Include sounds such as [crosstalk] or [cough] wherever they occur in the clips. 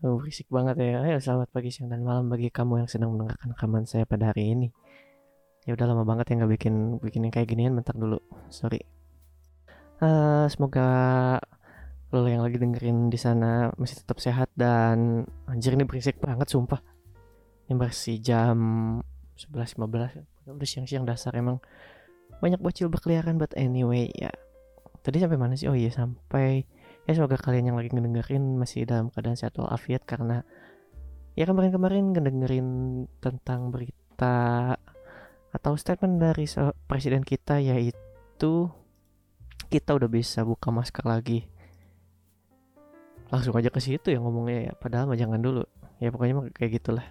Oh, berisik banget ya. Ayo selamat pagi, siang, dan malam bagi kamu yang sedang mendengarkan rekaman saya pada hari ini. Ya udah lama banget ya nggak bikin bikin yang kayak ginian bentar dulu. Sorry. Uh, semoga lo yang lagi dengerin di sana masih tetap sehat dan anjir ini berisik banget sumpah. Ini masih jam 11.15 udah siang-siang dasar emang banyak bocil berkeliaran but anyway ya. Tadi sampai mana sih? Oh iya sampai ya semoga kalian yang lagi ngedengerin masih dalam keadaan sehat walafiat karena ya kemarin-kemarin ngedengerin tentang berita atau statement dari presiden kita yaitu kita udah bisa buka masker lagi. Langsung aja ke situ ya ngomongnya ya padahal mah jangan dulu. Ya pokoknya kayak gitulah.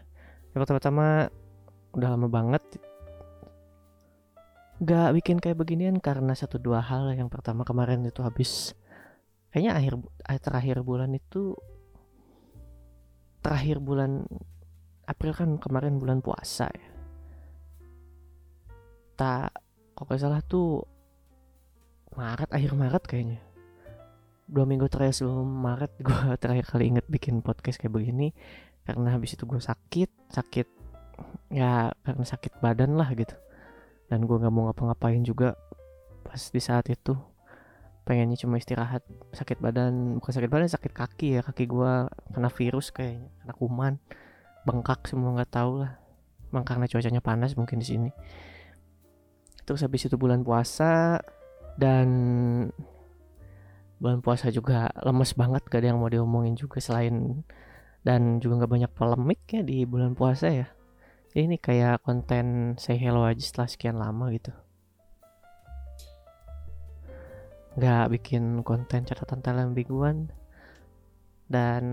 Yang pertama-tama udah lama banget gak bikin kayak beginian karena satu dua hal yang pertama kemarin itu habis kayaknya akhir terakhir bulan itu terakhir bulan April kan kemarin bulan puasa ya. Tak kok gak salah tuh Maret akhir Maret kayaknya. Dua minggu terakhir sebelum Maret [laughs] gue terakhir kali inget bikin podcast kayak begini karena habis itu gue sakit sakit ya karena sakit badan lah gitu. Dan gue nggak mau ngapa-ngapain juga pas di saat itu pengennya cuma istirahat sakit badan bukan sakit badan sakit kaki ya kaki gue kena virus kayaknya kena kuman bengkak semua nggak tahu lah. Emang karena cuacanya panas mungkin di sini. Terus habis itu bulan puasa dan bulan puasa juga lemes banget gak ada yang mau diomongin juga selain dan juga nggak banyak polemik ya di bulan puasa ya. Ini kayak konten say hello aja setelah sekian lama gitu nggak bikin konten catatan talent mingguan dan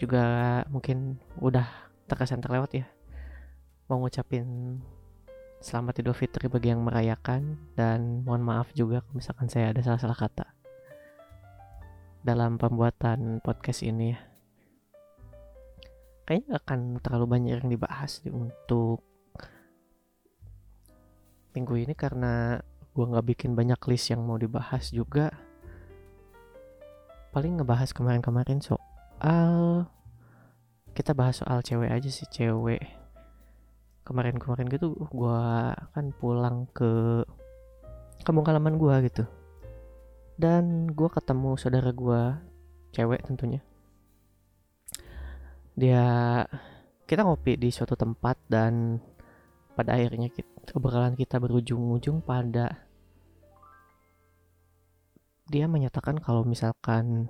juga mungkin udah terkesan terlewat ya mau ngucapin selamat idul fitri bagi yang merayakan. Dan mohon maaf juga kalau misalkan saya ada salah-salah kata dalam pembuatan podcast ini ya. Kayaknya akan terlalu banyak yang dibahas untuk minggu ini karena gue nggak bikin banyak list yang mau dibahas juga. Paling ngebahas kemarin-kemarin soal kita bahas soal cewek aja sih cewek. Kemarin-kemarin gitu gue kan pulang ke kampung halaman gue gitu. Dan gue ketemu saudara gue cewek tentunya. Dia kita ngopi di suatu tempat dan pada akhirnya kita, obrolan kita berujung-ujung pada dia menyatakan kalau misalkan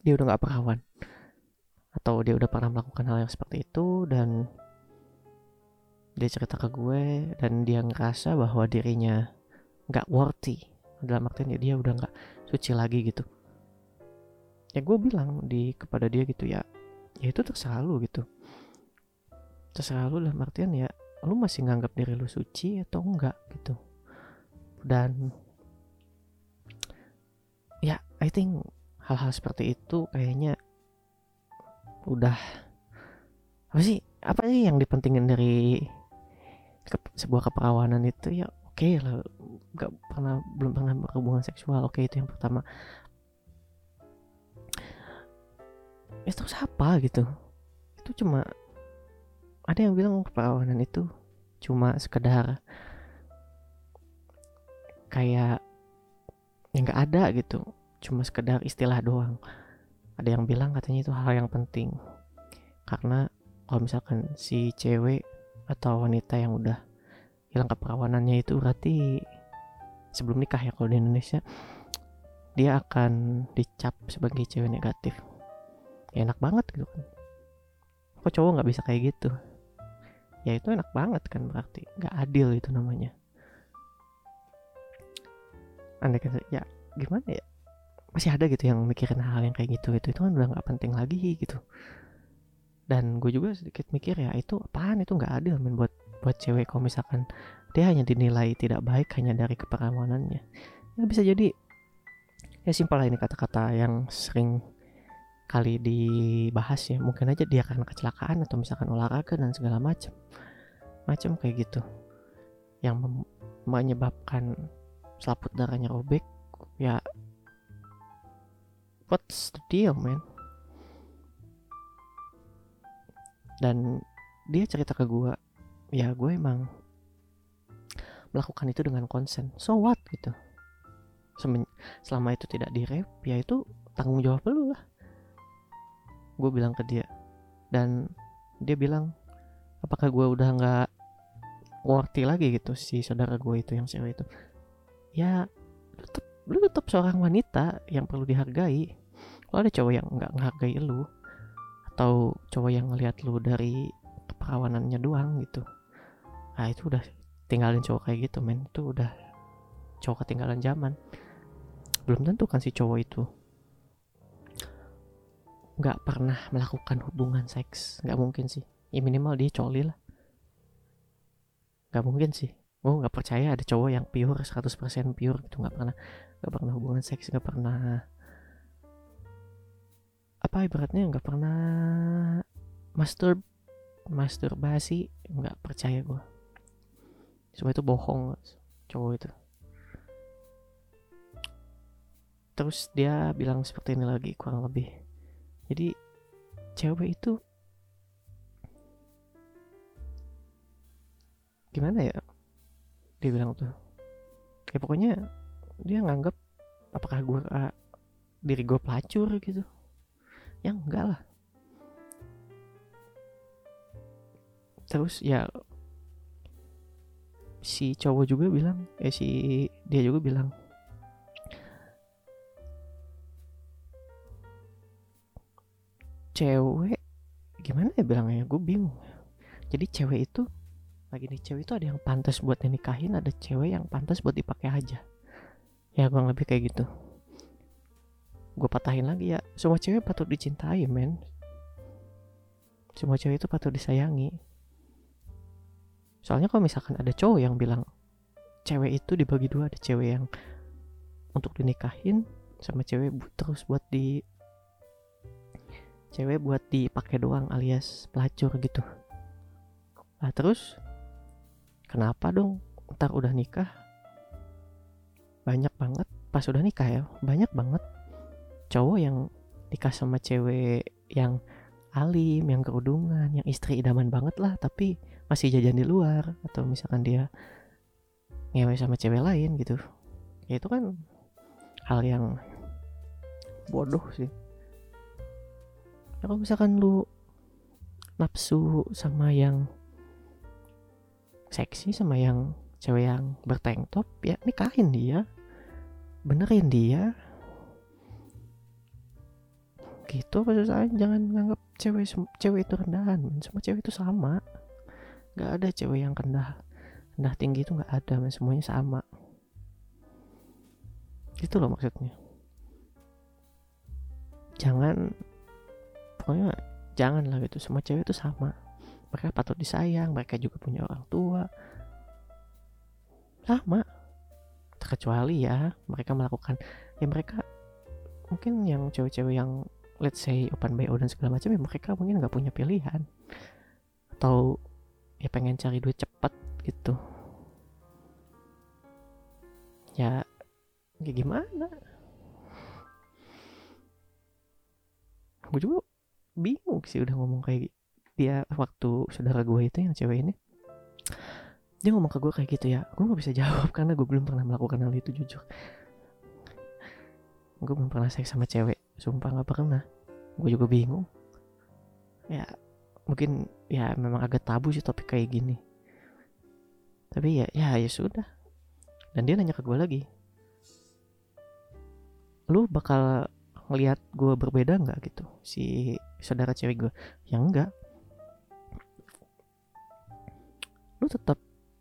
dia udah nggak perawan atau dia udah pernah melakukan hal yang seperti itu dan dia cerita ke gue dan dia ngerasa bahwa dirinya nggak worthy dalam artian ya dia udah nggak suci lagi gitu. Ya gue bilang di kepada dia gitu ya ya itu terserah lu gitu. Terserah lu lah artian ya lu masih nganggap diri lu suci atau enggak gitu. Dan ya I think hal-hal seperti itu kayaknya udah apa sih apa sih yang dipentingin dari ke, sebuah keperawanan itu? Ya oke okay lah nggak pernah belum pernah berhubungan seksual. Oke okay, itu yang pertama. Ya terus apa gitu? Itu cuma ada yang bilang keperawanan itu cuma sekedar kayak yang nggak ada gitu. Cuma sekedar istilah doang. Ada yang bilang katanya itu hal yang penting. Karena kalau misalkan si cewek atau wanita yang udah hilang keperawanannya itu berarti sebelum nikah ya kalau di Indonesia dia akan dicap sebagai cewek negatif. Ya enak banget gitu kan. Kok cowok nggak bisa kayak gitu? Ya itu enak banget kan berarti. Nggak adil itu namanya andai kata ya gimana ya? Masih ada gitu yang mikirin hal yang kayak gitu itu itu kan udah nggak penting lagi gitu. Dan gue juga sedikit mikir ya itu apaan? Itu nggak adil men buat buat cewek kalau misalkan dia hanya dinilai tidak baik hanya dari keperawanannya ya bisa jadi. Ya simpel lah ini kata-kata yang sering kali dibahas ya. Mungkin aja dia karena kecelakaan atau misalkan olahraga dan segala macam macam kayak gitu. Yang menyebabkan selaput darahnya robek ya what's the deal man? Dan dia cerita ke gue ya gue emang melakukan itu dengan konsen. So what gitu. Semen selama itu tidak direp ya itu tanggung jawab lu lah. Gue bilang ke dia dan dia bilang apakah gue udah nggak worthy lagi gitu si saudara gue itu yang cewek itu ya tetap lu tetap seorang wanita yang perlu dihargai. Kalau ada cowok yang nggak menghargai lu atau cowok yang ngelihat lu dari keperawanannya doang gitu. Nah itu udah tinggalin cowok kayak gitu men. Itu udah cowok ketinggalan zaman. Belum tentu kan si cowok itu nggak pernah melakukan hubungan seks. Nggak mungkin sih. Ya minimal dia coli lah. Nggak mungkin sih gue nggak percaya ada cowok yang pure 100% pure gitu nggak pernah nggak pernah hubungan seks nggak pernah apa ibaratnya nggak pernah master masturbasi nggak percaya gue semua itu bohong cowok itu. Terus dia bilang seperti ini lagi kurang lebih. Jadi cewek itu gimana ya dia bilang tuh. Ya pokoknya dia nganggap apakah gue uh, diri gue pelacur? gitu. Ya enggak lah. Terus ya si cowok juga bilang eh si dia juga bilang cewek gimana ya bilangnya? Gue bingung. Jadi cewek itu lagi nih cewek itu ada yang pantas buat dinikahin ada cewek yang pantas buat dipakai aja. Ya gue lebih kayak gitu. Gue patahin lagi ya. Semua cewek patut dicintai men. Semua cewek itu patut disayangi. Soalnya kalau misalkan ada cowok yang bilang cewek itu dibagi dua ada cewek yang untuk dinikahin sama cewek terus buat di cewek buat dipakai doang alias pelacur gitu. Nah terus kenapa dong? Ntar udah nikah? Banyak banget. Pas udah nikah ya banyak banget cowok yang nikah sama cewek yang alim yang kerudungan yang istri idaman banget lah tapi masih jajan di luar atau misalkan dia ngewe sama cewek lain gitu. Ya itu kan hal yang bodoh sih. Ya kalau misalkan lu nafsu sama yang seksi sama yang cewek yang bertank top ya nikahin dia. Benerin dia. Gitu maksud saya jangan nganggap cewek cewek itu rendahan semua cewek itu sama. Nggak ada cewek yang rendah rendah tinggi itu nggak ada men. semuanya sama. Itu loh maksudnya. Jangan pokoknya jangan lah gitu. Semua cewek itu sama mereka patut disayang mereka juga punya orang tua. Sama. Terkecuali ya mereka melakukan ya mereka mungkin yang cewek-cewek yang let's say open BO dan segala macam ya mereka mungkin nggak punya pilihan. Atau ya pengen cari duit cepat gitu. Ya ya gimana? Gue juga bingung sih udah ngomong kayak gitu dia waktu saudara gue itu yang cewek ini dia ngomong ke gue kayak gitu ya gue nggak bisa jawab [laughs] karena gue belum pernah melakukan hal itu jujur. Gue belum pernah seks sama cewek sumpah nggak pernah. Gue juga bingung. Ya mungkin ya memang agak tabu sih topik kayak gini. Tapi ya ya ya sudah. Dan dia nanya ke gue lagi lu bakal ngelihat gue berbeda nggak gitu si saudara cewek gue? Yang enggak lu tetap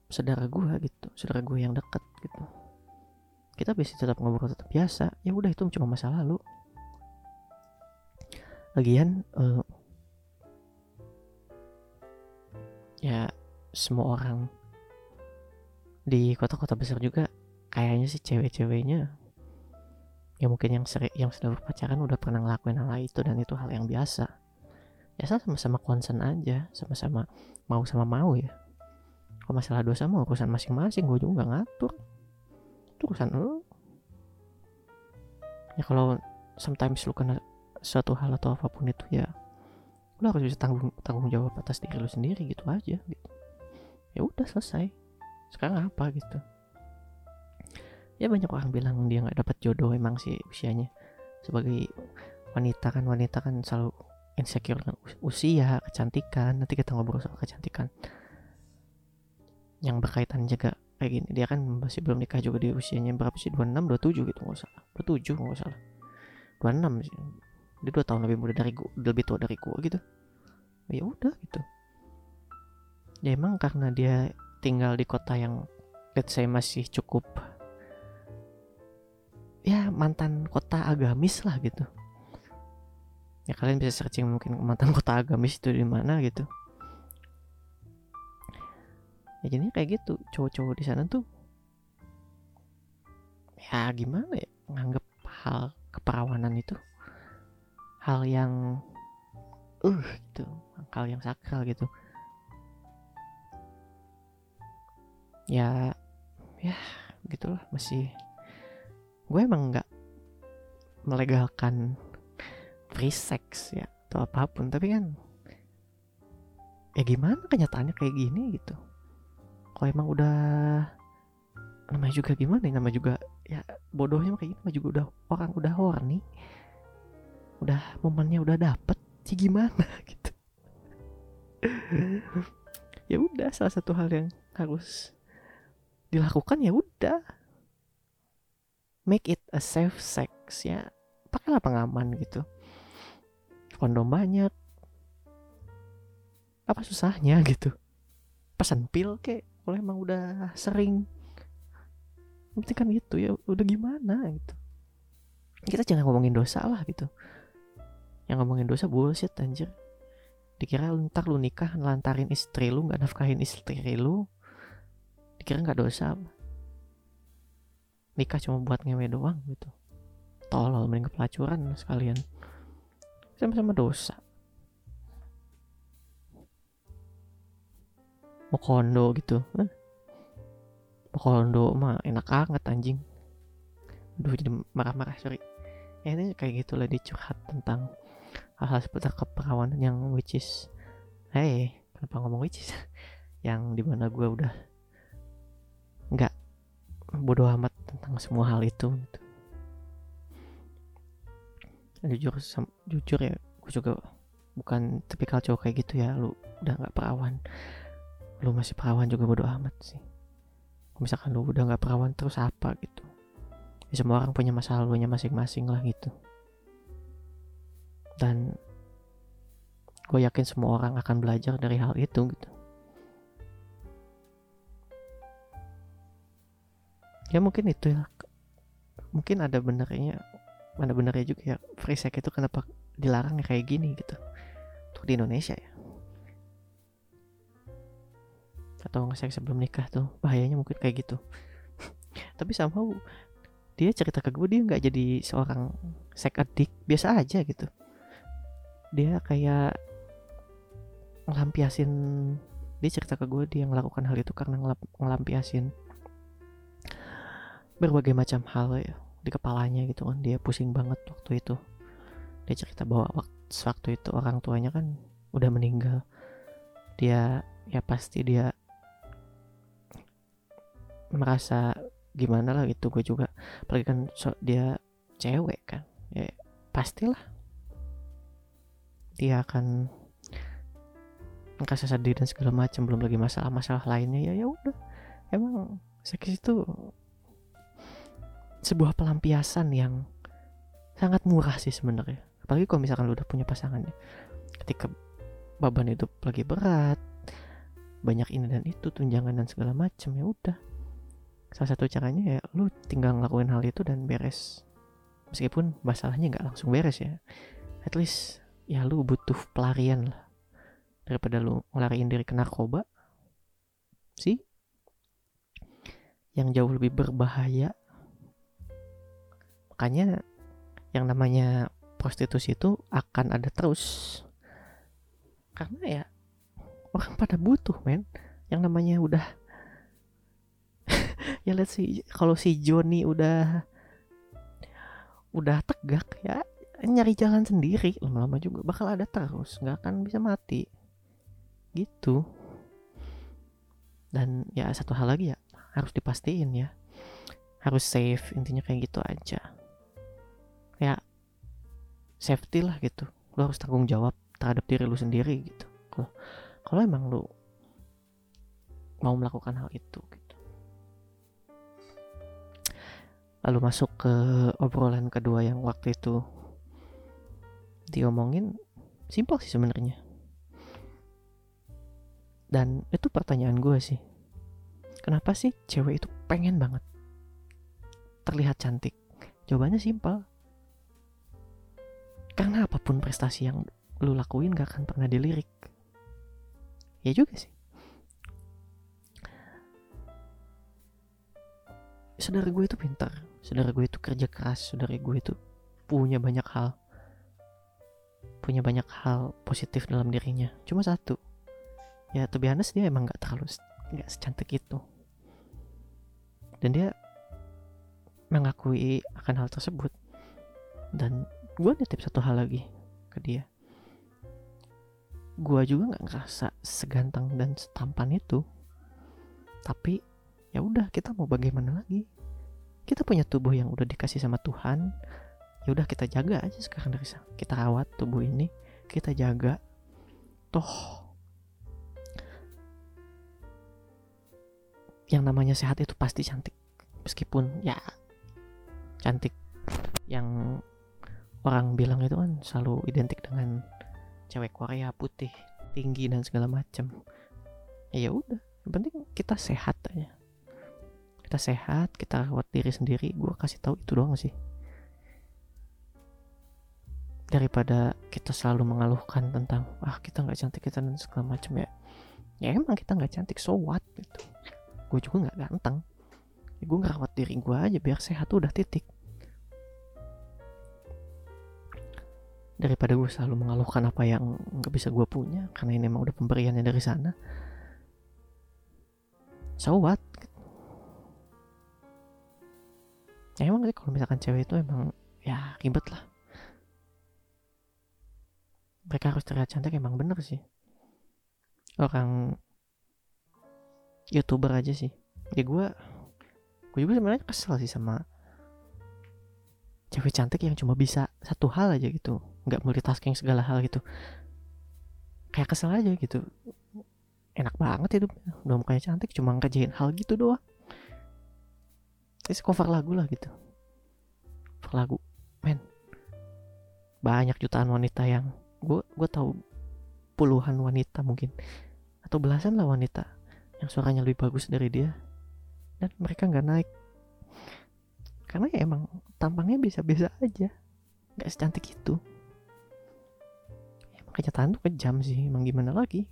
saudara gue gitu saudara gue yang dekat gitu. Kita bisa tetap ngobrol tetap biasa ya udah itu cuma masa lalu. Lagian uh, ya semua orang di kota-kota besar juga kayaknya sih cewek-ceweknya ya mungkin yang sering yang sudah berpacaran udah pernah ngelakuin hal itu dan itu hal yang biasa. Ya sama-sama concern aja sama-sama mau sama mau ya kalau masalah dosa mau urusan masing-masing. Gue juga ngatur. Itu urusan lo ya kalau sometimes lu kena suatu hal atau apa pun itu ya lu harus bisa tanggung tanggung jawab atas diri lu sendiri gitu aja gitu. Ya udah selesai. Sekarang apa gitu? Ya banyak orang bilang dia nggak dapat jodoh emang sih usianya. Sebagai wanita kan wanita kan selalu insecure dengan usia kecantikan. Nanti kita ngobrol soal kecantikan yang berkaitan juga kayak gini. Dia kan masih belum nikah juga di usianya berapa sih? 26 27 gitu nggak salah. 27 nggak salah. 26 sih. Dia dua tahun lebih muda dari gua lebih tua dari gua gitu. Ya udah gitu. Ya emang karena dia tinggal di kota yang let's say masih cukup ya mantan kota agamis lah gitu. Ya kalian bisa searching mungkin mantan kota agamis itu di mana gitu ya jadi kayak gitu. Cowok-cowok di sana tuh ya gimana ya nganggep hal keperawanan itu hal yang uh gitu hal yang sakral gitu. Ya ya gitulah masih gue emang nggak melegalkan free sex ya atau apa pun. Tapi kan ya gimana kenyataannya kayak gini gitu kalau emang udah namanya juga gimana ya? Namanya juga ya bodohnya kayak gini juga udah orang udah horny. Udah momennya udah dapet sih gimana [laughs] gitu. Ya udah salah satu hal yang harus dilakukan ya udah. Make it a safe sex ya. Pakailah pengaman gitu. Kondom banyak. Apa susahnya gitu? Pesan pil kek kalau emang udah sering penting kan gitu ya udah gimana gitu. Kita jangan ngomongin dosa lah gitu. Yang ngomongin dosa bullshit anjir. Dikira ntar lu nikah lantarin istri lu nggak nafkahin istri lu dikira nggak dosa. Nikah cuma buat ngewe doang gitu. Tolol mending pelacuran sekalian. Sama-sama dosa mau kondo gitu eh? mau kondo mah enak banget anjing aduh jadi marah-marah sorry ya ini kayak gitulah dicurhat tentang hal-hal seputar keperawanan yang which is hey kenapa ngomong which is [laughs] yang di mana gue udah nggak bodoh amat tentang semua hal itu gitu. jujur jujur ya gue juga bukan tipikal cowok kayak gitu ya lu udah nggak perawan lu masih perawan juga bodoh amat sih. Misalkan lu udah nggak perawan terus apa gitu? Ya, semua orang punya masa lalunya masing-masing lah gitu. Dan gue yakin semua orang akan belajar dari hal itu gitu. Ya mungkin itu ya. Mungkin ada benernya ada benernya juga ya. Free sex itu kenapa dilarang ya kayak gini gitu? Untuk di Indonesia ya atau nge sebelum nikah tuh bahayanya mungkin kayak gitu. [laughs] Tapi sama dia cerita ke gue dia nggak jadi seorang seks addict biasa aja gitu. Dia kayak ngelampiasin dia cerita ke gue dia melakukan hal itu karena ngelampiasin berbagai macam hal ya di kepalanya gitu kan. Dia pusing banget waktu itu. Dia cerita bahwa waktu itu orang tuanya kan udah meninggal. Dia ya pasti dia merasa gimana lah gitu. Gue juga apalagi kan so, dia cewek kan ya pastilah dia akan merasa sedih dan segala macam belum lagi masalah-masalah lainnya. Ya ya udah. Emang seks itu sebuah pelampiasan yang sangat murah sih sebenarnya. Apalagi kalau misalkan lu udah punya pasangannya. Ketika beban hidup lagi berat banyak ini dan itu tunjangan dan segala macam ya udah salah satu caranya ya lu tinggal ngelakuin hal itu dan beres. Meskipun masalahnya nggak langsung beres ya. At least ya lu butuh pelarian lah. Daripada lu ngelariin diri ke narkoba sih. Yang jauh lebih berbahaya. Makanya yang namanya prostitusi itu akan ada terus. Karena ya orang pada butuh men. Yang namanya udah ya lihat sih kalau si Joni udah udah tegak ya nyari jalan sendiri. Lama-lama juga bakal ada terus nggak akan bisa mati. Gitu. Dan ya satu hal lagi ya harus dipastiin ya. Harus safe intinya kayak gitu aja. Ya safety lah gitu. Lo harus tanggung jawab terhadap diri lu sendiri gitu. Kalau kalau emang lu mau melakukan hal itu lalu masuk ke obrolan kedua yang waktu itu diomongin simpel sih sebenarnya. Dan itu pertanyaan gue sih kenapa sih cewek itu pengen banget terlihat cantik? Jawabannya simpel. Karena apa pun prestasi yang lu lakuin gak akan pernah dilirik. Ya juga sih saudara gue itu pintar. Saudara gue itu kerja keras. Saudara gue itu punya banyak hal. Punya banyak hal positif dalam dirinya. Cuma satu. Ya be honest dia emang gak terlalu nggak secantik itu. Dan dia mengakui akan hal tersebut. Dan gue nitip satu hal lagi ke dia. Gue juga nggak ngerasa seganteng dan setampan itu. Tapi ya udah kita mau bagaimana lagi? Kita punya tubuh yang udah dikasih sama Tuhan. Ya udah kita jaga aja sekarang dari sana. Kita rawat tubuh ini kita jaga. Toh yang namanya sehat itu pasti cantik. Meskipun ya cantik. Yang orang bilang itu kan selalu identik dengan cewek Korea putih tinggi dan segala macam ya udah penting kita sehat aja kita sehat kita rawat diri sendiri gue kasih tahu itu doang sih. Daripada kita selalu mengeluhkan tentang ah kita nggak cantik kita dan segala macam ya. Ya emang kita nggak cantik so what gitu. Gue juga nggak ganteng. Ya, gue ngerawat diri gue aja biar sehat udah titik. Daripada gue selalu mengeluhkan apa yang nggak bisa gue punya karena ini emang udah pemberiannya dari sana. So what ya emang sih kalau misalkan cewek itu emang ya ribet lah. Mereka harus terlihat cantik emang bener sih. Orang youtuber aja sih. Ya gue gue juga sebenarnya kesel sih sama cewek cantik yang cuma bisa satu hal aja gitu. Nggak multitasking segala hal gitu. Kayak kesel aja gitu. Enak banget itu udah mukanya cantik cuma ngerjain hal gitu doang terus cover lagu lah gitu. Cover lagu. Men banyak jutaan wanita yang gue gue tahu puluhan wanita mungkin. Atau belasan lah wanita yang suaranya lebih bagus dari dia. Dan mereka nggak naik. Karena ya emang tampangnya bisa-bisa aja. Nggak secantik itu. Kenyataan tuh kejam sih. Emang gimana lagi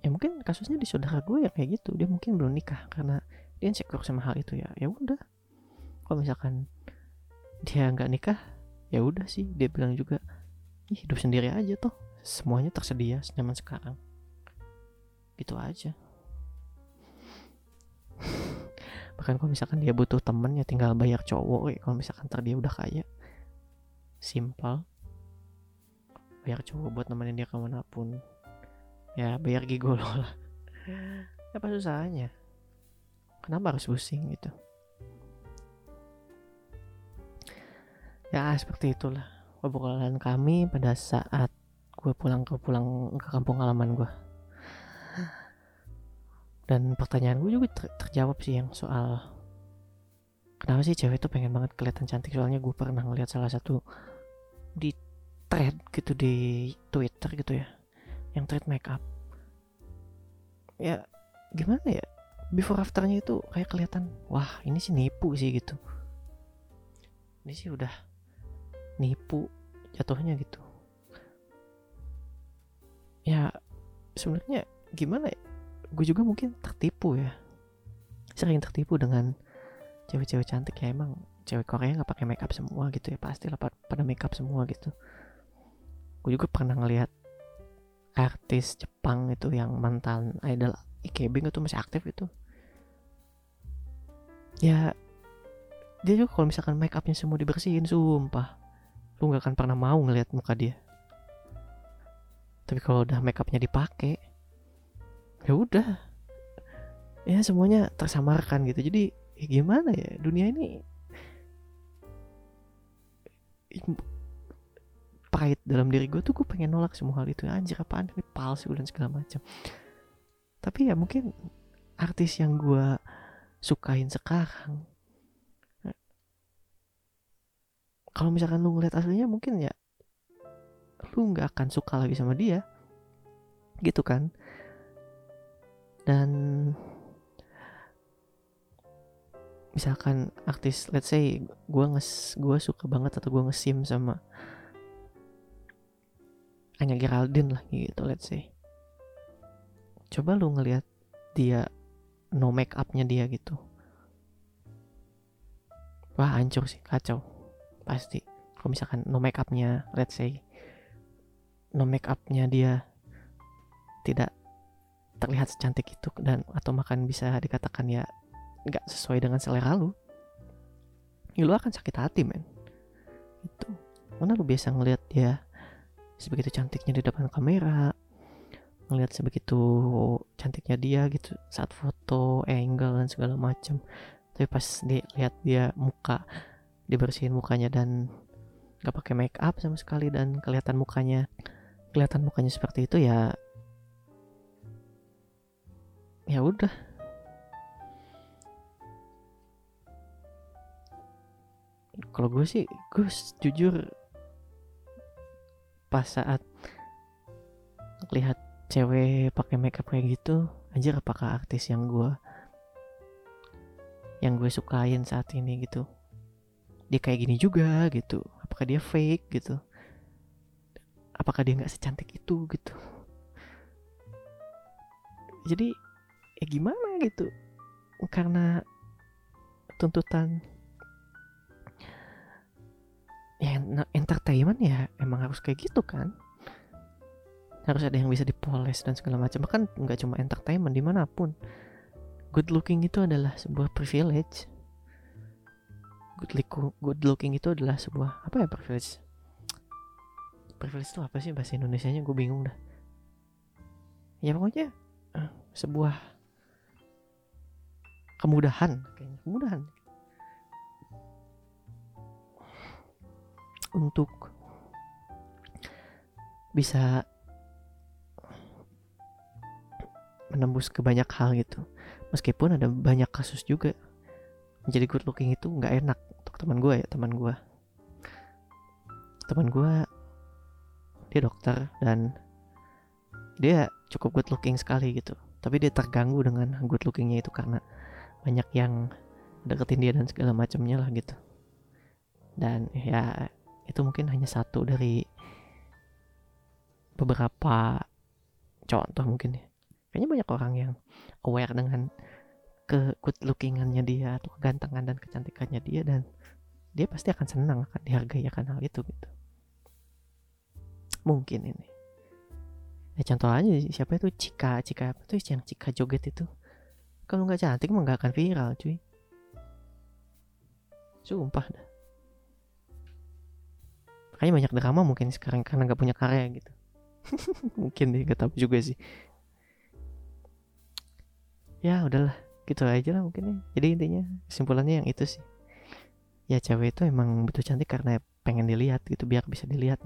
ya mungkin kasusnya di saudara gue ya kayak gitu. Dia mungkin belum nikah karena dia insecure sama hal itu ya. Ya udah. Kalau misalkan dia nggak nikah ya udah sih. Dia bilang juga Ih, hidup sendiri aja toh. Semuanya tersedia senyaman sekarang. Gitu aja. [laughs] Bahkan kalau misalkan dia butuh temen ya tinggal bayar cowok kalau misalkan ntar dia udah kaya simpel bayar cowok buat nemenin dia ke mana pun ya bayar gigolo lah [laughs] apa susahnya? Kenapa harus pusing gitu? Ya seperti itulah obrolan kami pada saat gue pulang ke pulang ke kampung halaman gue dan pertanyaan gue juga ter terjawab sih yang soal kenapa sih cewek itu pengen banget kelihatan cantik? Soalnya gue pernah ngeliat salah satu di thread gitu di Twitter gitu ya yang thread makeup ya gimana ya? Before afternya itu kayak kelihatan wah ini sih nipu sih gitu. Ini sih udah nipu jatuhnya gitu. Ya sebenarnya gimana ya? Gue juga mungkin tertipu ya. Sering tertipu dengan cewek-cewek cantik ya. Emang cewek Korea nggak pakai makeup semua gitu ya. Pasti lah pada makeup semua gitu. Gue juga pernah ngelihat artis Jepang itu yang mantan idol IKB itu masih aktif itu ya dia juga kalau misalkan make upnya semua dibersihin sumpah. Lu nggak akan pernah mau ngelihat muka dia. Tapi kalau udah make upnya dipakai ya udah. Ya semuanya tersamarkan gitu. Jadi ya gimana ya dunia ini pride dalam diri gue tuh gue pengen nolak semua hal itu. Anjir apaan? Ini palsu dan segala macam. Tapi ya mungkin artis yang gue sukain sekarang kalau misalkan lu ngeliat aslinya mungkin ya lu nggak akan suka lagi sama dia gitu kan? Dan misalkan artis let's say gue nges gue suka banget atau gue ngesim sama Anya Geraldine lah gitu let's say. Coba lu ngeliat dia no make upnya dia gitu. Wah hancur sih kacau. Pasti. Kalau misalkan no make upnya let's say no make upnya dia tidak terlihat secantik itu dan atau makan bisa dikatakan ya nggak sesuai dengan selera lu ya lu akan sakit hati men. Itu. Mana lu biasa ngelihat dia sebegitu cantiknya di depan kamera ngelihat sebegitu cantiknya dia gitu saat foto angle dan segala macam tapi pas dilihat dia muka dibersihin mukanya dan nggak pakai make up sama sekali dan kelihatan mukanya kelihatan mukanya seperti itu ya ya udah. Kalau gue sih gue jujur pas saat lihat cewek pakai makeup kayak gitu anjir apakah artis yang gue yang gue sukain saat ini gitu? Dia kayak gini juga gitu. Apakah dia fake gitu? Apakah dia nggak secantik itu gitu? Jadi ya gimana gitu? Karena tuntutan ya entertainment ya emang harus kayak gitu kan. Harus ada yang bisa dipoles dan segala macam. Bahkan nggak cuma entertainment di mana pun. Good looking itu adalah sebuah privilege. Good, looking, good looking itu adalah sebuah apa ya privilege? Privilege itu apa sih bahasa Indonesia nya gue bingung dah. Ya pokoknya uh, sebuah kemudahan kayaknya. Kemudahan untuk bisa menembus ke banyak hal gitu. Meskipun ada banyak kasus juga menjadi good looking itu nggak enak untuk teman gue ya teman gue teman gue dia dokter dan dia cukup good looking sekali gitu. Tapi dia terganggu dengan good lookingnya itu karena banyak yang deketin dia dan segala macamnya lah gitu. Dan ya itu mungkin hanya satu dari beberapa contoh mungkin ya. Kayaknya banyak orang yang aware dengan ke good lookingannya dia atau kegantengan dan kecantikannya dia dan dia pasti akan senang akan dihargai akan hal itu gitu. Mungkin ini. Ya contoh aja siapa itu? Cika Cika apa tuh? Yang Cika joget itu. Kalau nggak cantik mah nggak akan viral cuy. Sumpah dah kayaknya banyak drama mungkin sekarang karena nggak punya karya gitu. [laughs] Mungkin deh gak tahu juga sih. Ya udahlah. Gitu aja lah mungkin ya. Jadi intinya kesimpulannya yang itu sih. Ya cewek itu emang betul cantik karena pengen dilihat gitu biar bisa dilihat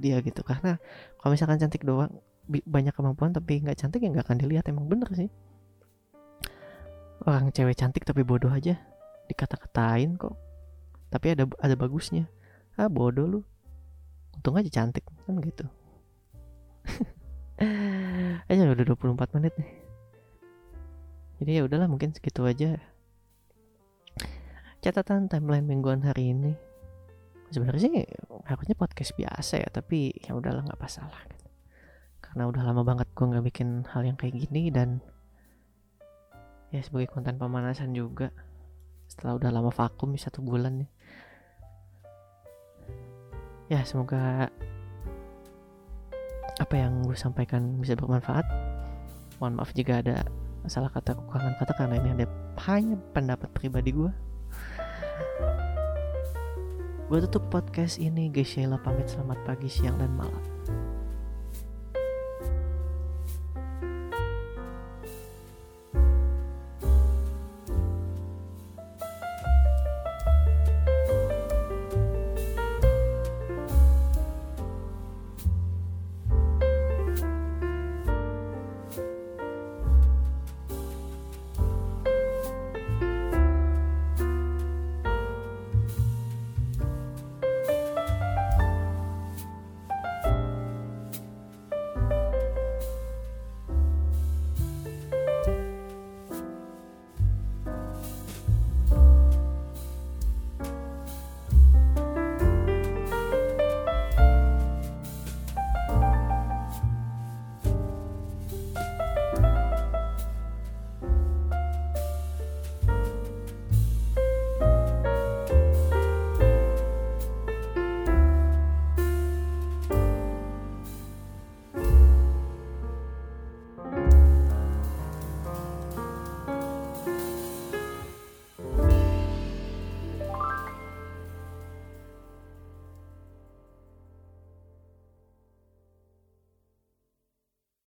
dia gitu. Karena kalau misalkan cantik doang banyak kemampuan tapi nggak cantik ya nggak akan dilihat. Emang bener sih. Orang cewek cantik tapi bodoh aja. Dikata-katain kok. Tapi ada ada bagusnya. Ah bodoh lu untung aja cantik kan gitu. [laughs] Aja udah 24 menit nih. Jadi ya udahlah mungkin segitu aja. Catatan timeline mingguan hari ini. Sebenarnya sih harusnya podcast biasa ya tapi ya udahlah nggak masalah gitu. karena udah lama banget gue nggak bikin hal yang kayak gini dan ya sebagai konten pemanasan juga. Setelah udah lama vakum satu bulan ya ya semoga apa yang gue sampaikan bisa bermanfaat. Mohon maaf jika ada salah kata kekurangan kata karena ini ada hanya pendapat pribadi gue Gue tutup podcast ini, guys. Sheila pamit. Selamat pagi, siang, dan malam.